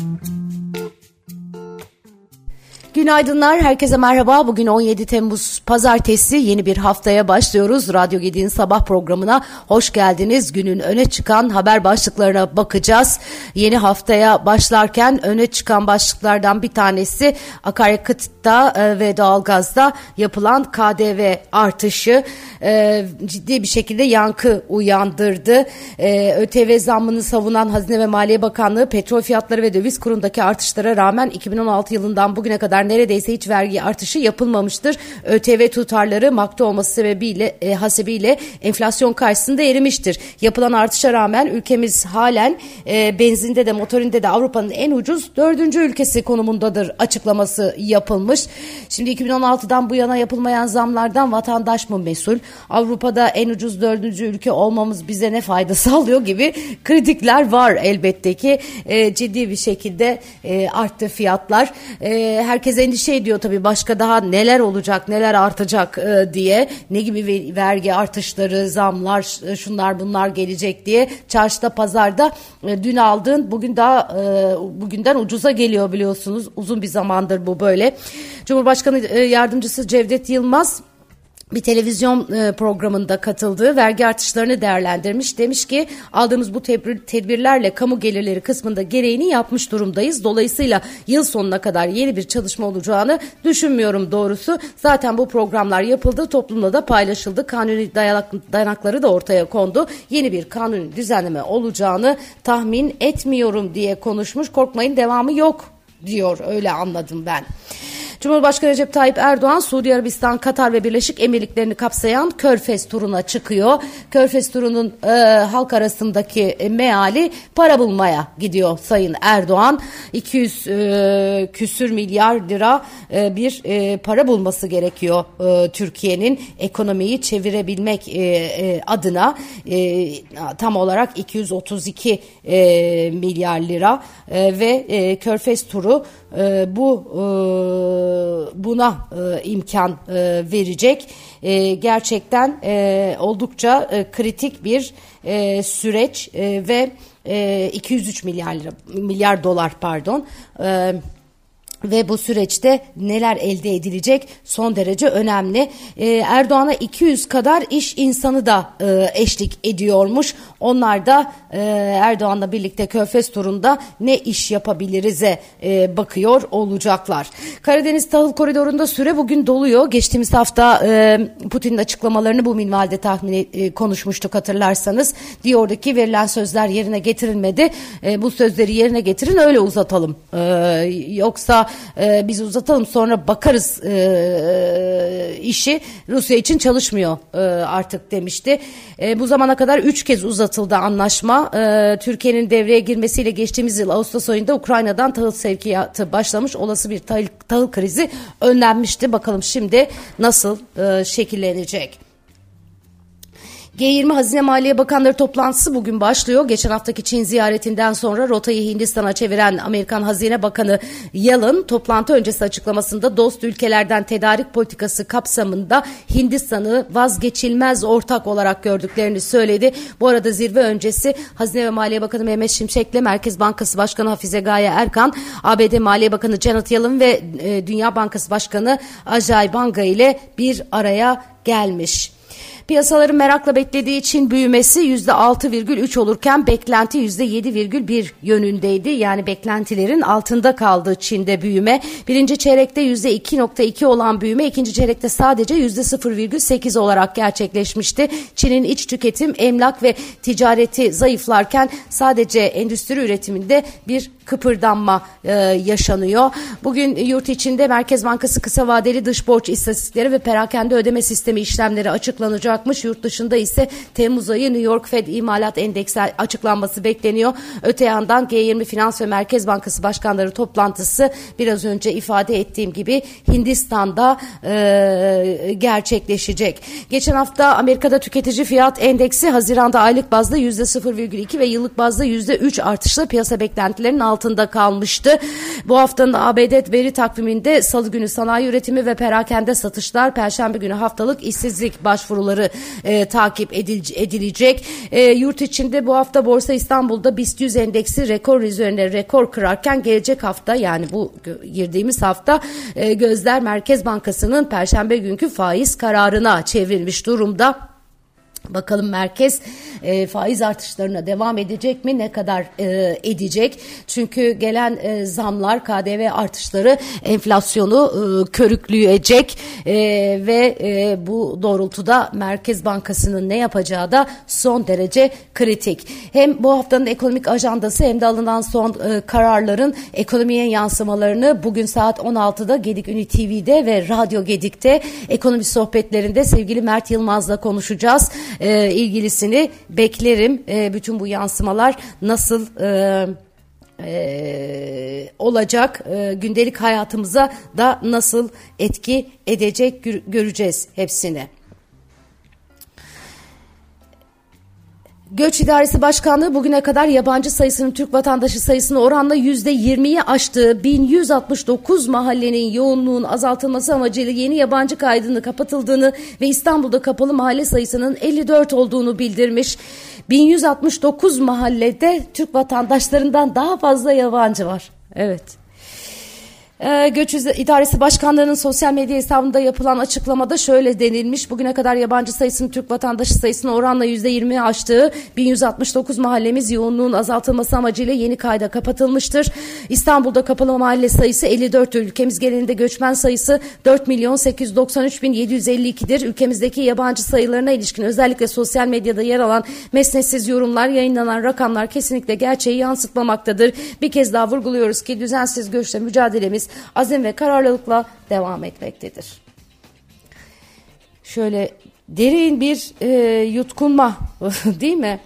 Mm-hmm. Günaydınlar, herkese merhaba. Bugün 17 Temmuz Pazartesi yeni bir haftaya başlıyoruz. Radyo Gedi'nin sabah programına hoş geldiniz. Günün öne çıkan haber başlıklarına bakacağız. Yeni haftaya başlarken öne çıkan başlıklardan bir tanesi akaryakıtta e, ve doğalgazda yapılan KDV artışı e, ciddi bir şekilde yankı uyandırdı. E, ÖTV zammını savunan Hazine ve Maliye Bakanlığı petrol fiyatları ve döviz kurundaki artışlara rağmen 2016 yılından bugüne kadar neredeyse hiç vergi artışı yapılmamıştır. ÖTV tutarları maktu olması sebebiyle e, hasebiyle enflasyon karşısında erimiştir. Yapılan artışa rağmen ülkemiz halen e, benzinde de motorinde de Avrupa'nın en ucuz dördüncü ülkesi konumundadır açıklaması yapılmış. Şimdi 2016'dan bu yana yapılmayan zamlardan vatandaş mı mesul? Avrupa'da en ucuz dördüncü ülke olmamız bize ne fayda sağlıyor gibi kritikler var elbette ki. E, ciddi bir şekilde e, arttı fiyatlar. E, herkes endişe ediyor tabii başka daha neler olacak, neler artacak e, diye. Ne gibi vergi artışları, zamlar, e, şunlar bunlar gelecek diye. Çarşıda, pazarda e, dün aldığın bugün daha e, bugünden ucuza geliyor biliyorsunuz. Uzun bir zamandır bu böyle. Cumhurbaşkanı e, Yardımcısı Cevdet Yılmaz bir televizyon e, programında katıldığı vergi artışlarını değerlendirmiş. Demiş ki aldığımız bu tedbirlerle kamu gelirleri kısmında gereğini yapmış durumdayız. Dolayısıyla yıl sonuna kadar yeni bir çalışma olacağını düşünmüyorum doğrusu. Zaten bu programlar yapıldı, toplumda da paylaşıldı. Kanuni dayanakları da ortaya kondu. Yeni bir kanuni düzenleme olacağını tahmin etmiyorum diye konuşmuş. Korkmayın devamı yok diyor öyle anladım ben. Cumhurbaşkanı Recep Tayyip Erdoğan Suudi Arabistan, Katar ve Birleşik Emirliklerini kapsayan Körfez turuna çıkıyor. Körfez turunun e, halk arasındaki e, meali para bulmaya gidiyor Sayın Erdoğan. 200 e, küsür milyar lira e, bir e, para bulması gerekiyor e, Türkiye'nin ekonomiyi çevirebilmek e, e, adına e, tam olarak 232 e, milyar lira e, ve e, Körfez turu e, bu e, buna e, imkan e, verecek. E, gerçekten e, oldukça e, kritik bir e, süreç e, ve e, 203 milyar lira, milyar dolar pardon. E, ve bu süreçte neler elde edilecek son derece önemli. Ee, Erdoğan'a 200 kadar iş insanı da e, eşlik ediyormuş. Onlar da e, Erdoğan'la birlikte Körfez turunda ne iş yapabiliriz'e e, bakıyor olacaklar. Karadeniz Tahıl Koridoru'nda süre bugün doluyor. Geçtiğimiz hafta e, Putin'in açıklamalarını bu minvalde tahmin e, konuşmuştuk hatırlarsanız. Diyor verilen sözler yerine getirilmedi. E, bu sözleri yerine getirin öyle uzatalım. E, yoksa e, biz uzatalım sonra bakarız e, işi Rusya için çalışmıyor e, artık demişti. E, bu zamana kadar üç kez uzatıldı anlaşma. E, Türkiye'nin devreye girmesiyle geçtiğimiz yıl Ağustos ayında Ukrayna'dan tahıl sevkiyatı başlamış. Olası bir tahıl, tahıl krizi önlenmişti. Bakalım şimdi nasıl e, şekillenecek? G20 Hazine Maliye Bakanları toplantısı bugün başlıyor. Geçen haftaki Çin ziyaretinden sonra rotayı Hindistan'a çeviren Amerikan Hazine Bakanı Yalın toplantı öncesi açıklamasında dost ülkelerden tedarik politikası kapsamında Hindistan'ı vazgeçilmez ortak olarak gördüklerini söyledi. Bu arada zirve öncesi Hazine ve Maliye Bakanı Mehmet Şimşek'le Merkez Bankası Başkanı Hafize Gaye Erkan, ABD Maliye Bakanı Janet Yellen ve e, Dünya Bankası Başkanı Ajay Banga ile bir araya gelmiş. Piyasaların merakla beklediği için büyümesi %6,3 olurken beklenti %7,1 yönündeydi. Yani beklentilerin altında kaldı Çin'de büyüme. Birinci çeyrekte %2,2 olan büyüme ikinci çeyrekte sadece %0,8 olarak gerçekleşmişti. Çin'in iç tüketim, emlak ve ticareti zayıflarken sadece endüstri üretiminde bir kıpırdanma e, yaşanıyor. Bugün yurt içinde Merkez Bankası kısa vadeli dış borç istatistikleri ve perakende ödeme sistemi işlemleri açıklanacakmış. Yurt dışında ise Temmuz ayı New York Fed imalat endeksi açıklanması bekleniyor. Öte yandan G20 Finans ve Merkez Bankası Başkanları toplantısı biraz önce ifade ettiğim gibi Hindistan'da e, gerçekleşecek. Geçen hafta Amerika'da tüketici fiyat endeksi Haziran'da aylık bazda %0,2 ve yıllık bazda %3 artışla piyasa beklentilerinin altında altında kalmıştı. Bu haftanın ABD veri takviminde salı günü sanayi üretimi ve perakende satışlar, perşembe günü haftalık işsizlik başvuruları e, takip edilecek. E, yurt içinde bu hafta Borsa İstanbul'da BIST 100 endeksi rekor üzerine rekor kırarken gelecek hafta yani bu girdiğimiz hafta e, gözler Merkez Bankası'nın perşembe günkü faiz kararına çevrilmiş durumda. Bakalım merkez e, faiz artışlarına devam edecek mi? Ne kadar e, edecek? Çünkü gelen e, zamlar, KDV artışları enflasyonu e, körükleyecek e, ve e, bu doğrultuda Merkez Bankası'nın ne yapacağı da son derece kritik. Hem bu haftanın ekonomik ajandası hem de alınan son e, kararların ekonomiye yansımalarını bugün saat 16'da Gedik Ünü TV'de ve Radyo Gedik'te ekonomi sohbetlerinde sevgili Mert Yılmaz'la konuşacağız e, ilgilisini beklerim. E, bütün bu yansımalar nasıl e, e, olacak e, gündelik hayatımıza da nasıl etki edecek göreceğiz hepsini. Göç İdaresi Başkanlığı bugüne kadar yabancı sayısının Türk vatandaşı sayısını oranla yüzde 20'yi aştığı 1169 mahallenin yoğunluğun azaltılması amacıyla yeni yabancı kaydını kapatıldığını ve İstanbul'da kapalı mahalle sayısının 54 olduğunu bildirmiş. 1169 mahallede Türk vatandaşlarından daha fazla yabancı var. Evet. Ee, Göç İdaresi Başkanlığı'nın sosyal medya hesabında yapılan açıklamada şöyle denilmiş. Bugüne kadar yabancı sayısının Türk vatandaşı sayısını oranla %20'ye aştığı 1169 mahallemiz yoğunluğun azaltılması amacıyla yeni kayda kapatılmıştır. İstanbul'da kapalı mahalle sayısı 54 ülkemiz genelinde göçmen sayısı 4 milyon 893 bin 752'dir. Ülkemizdeki yabancı sayılarına ilişkin özellikle sosyal medyada yer alan mesnetsiz yorumlar yayınlanan rakamlar kesinlikle gerçeği yansıtmamaktadır. Bir kez daha vurguluyoruz ki düzensiz göçle mücadelemiz azim ve kararlılıkla devam etmektedir. Şöyle derin bir e, yutkunma değil mi?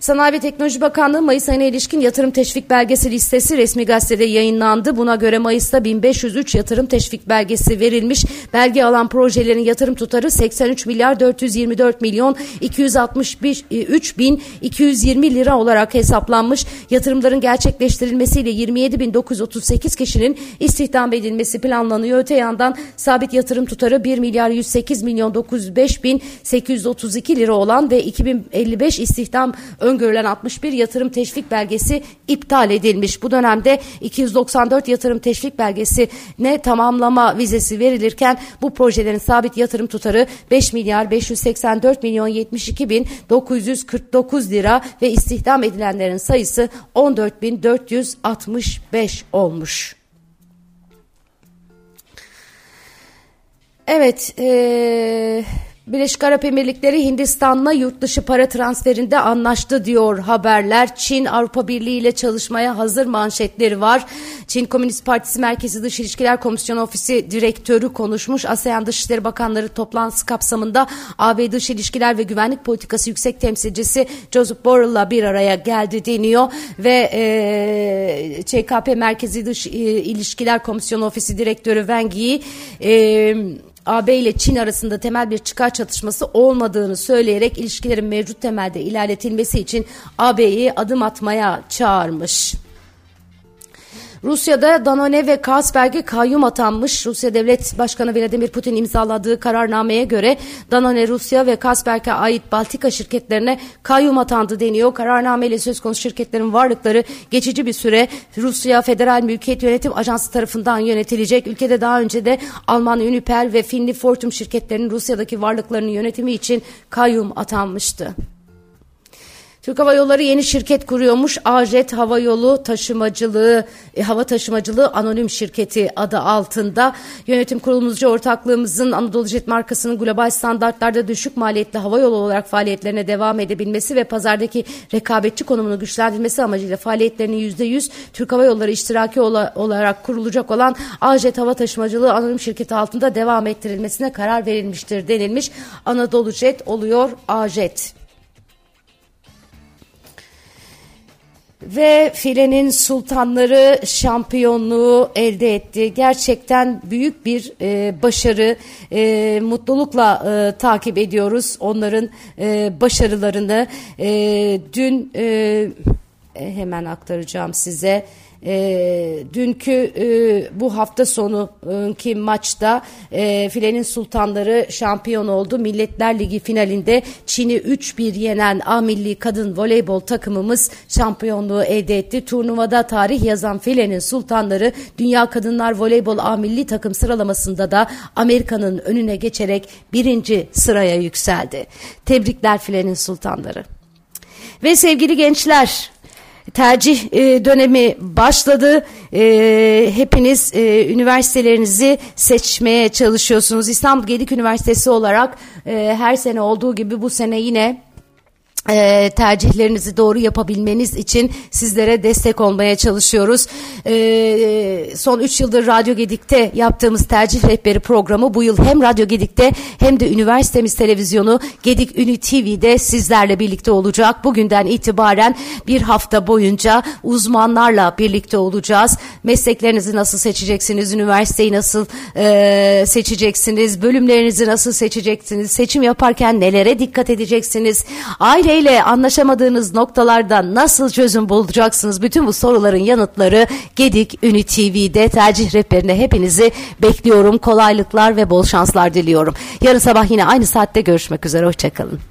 Sanayi ve Teknoloji Bakanlığı Mayıs ayına ilişkin yatırım teşvik belgesi listesi resmi gazetede yayınlandı. Buna göre Mayıs'ta 1503 yatırım teşvik belgesi verilmiş. Belge alan projelerin yatırım tutarı 83 milyar 424 milyon 263 bin 220 lira olarak hesaplanmış. Yatırımların gerçekleştirilmesiyle 27.938 kişinin istihdam edilmesi planlanıyor. Öte yandan sabit yatırım tutarı 1 milyar 108 milyon 905 bin 832 lira olan ve 2055 istihdam öngörülen 61 yatırım teşvik belgesi iptal edilmiş. Bu dönemde 294 yatırım teşvik belgesi ne tamamlama vizesi verilirken bu projelerin sabit yatırım tutarı 5 milyar 584 milyon 72 bin 949 lira ve istihdam edilenlerin sayısı 14 bin 465 olmuş. Evet, ee, Birleşik Arap Emirlikleri Hindistan'la yurt dışı para transferinde anlaştı diyor haberler. Çin Avrupa Birliği ile çalışmaya hazır manşetleri var. Çin Komünist Partisi Merkezi Dış İlişkiler Komisyonu Ofisi Direktörü konuşmuş. ASEAN Dışişleri Bakanları toplantısı kapsamında AB Dış İlişkiler ve Güvenlik Politikası Yüksek Temsilcisi Joseph Borrell'la bir araya geldi deniyor ve e, ÇKP Merkezi Dış İlişkiler Komisyonu Ofisi Direktörü Wang Yi e, AB ile Çin arasında temel bir çıkar çatışması olmadığını söyleyerek ilişkilerin mevcut temelde ilerletilmesi için AB'yi adım atmaya çağırmış. Rusya'da Danone ve Carlsberg'e kayyum atanmış. Rusya Devlet Başkanı Vladimir Putin imzaladığı kararnameye göre Danone Rusya ve Carlsberg'e ait Baltika şirketlerine kayyum atandı deniyor. Kararnameyle söz konusu şirketlerin varlıkları geçici bir süre Rusya Federal Mülkiyet Yönetim Ajansı tarafından yönetilecek. Ülkede daha önce de Alman Uniper ve Finli Fortum şirketlerinin Rusya'daki varlıklarının yönetimi için kayyum atanmıştı. Türk Hava Yolları yeni şirket kuruyormuş. Ajet Hava Yolu Taşımacılığı, e, Hava Taşımacılığı Anonim Şirketi adı altında. Yönetim kurulumuzca ortaklığımızın Anadolu Jet markasının global standartlarda düşük maliyetli hava yolu olarak faaliyetlerine devam edebilmesi ve pazardaki rekabetçi konumunu güçlendirmesi amacıyla faaliyetlerinin %100 Türk Hava Yolları iştiraki olarak kurulacak olan Ajet Hava Taşımacılığı Anonim Şirketi altında devam ettirilmesine karar verilmiştir denilmiş. Anadolu Jet oluyor Ajet. Ve filenin sultanları şampiyonluğu elde etti. Gerçekten büyük bir e, başarı. E, mutlulukla e, takip ediyoruz onların e, başarılarını. E, dün e, hemen aktaracağım size. E, dünkü e, bu hafta sonu ki maçta e, filenin sultanları şampiyon oldu. Milletler Ligi finalinde Çin'i 3-1 yenen A milli kadın voleybol takımımız şampiyonluğu elde etti. Turnuvada tarih yazan filenin sultanları Dünya Kadınlar Voleybol A milli takım sıralamasında da Amerika'nın önüne geçerek birinci sıraya yükseldi. Tebrikler filenin sultanları. Ve sevgili gençler tercih e, dönemi başladı. E, hepiniz e, üniversitelerinizi seçmeye çalışıyorsunuz. İstanbul Gedik Üniversitesi olarak e, her sene olduğu gibi bu sene yine e, tercihlerinizi doğru yapabilmeniz için sizlere destek olmaya çalışıyoruz. E, son 3 yıldır Radyo Gedik'te yaptığımız tercih rehberi programı bu yıl hem Radyo Gedik'te hem de üniversitemiz televizyonu Gedik Ünü TV'de sizlerle birlikte olacak. Bugünden itibaren bir hafta boyunca uzmanlarla birlikte olacağız. Mesleklerinizi nasıl seçeceksiniz, üniversiteyi nasıl e, seçeceksiniz, bölümlerinizi nasıl seçeceksiniz, seçim yaparken nelere dikkat edeceksiniz, aile aileyle anlaşamadığınız noktalarda nasıl çözüm bulacaksınız? Bütün bu soruların yanıtları Gedik Ünü TV'de tercih rehberine hepinizi bekliyorum. Kolaylıklar ve bol şanslar diliyorum. Yarın sabah yine aynı saatte görüşmek üzere. Hoşçakalın.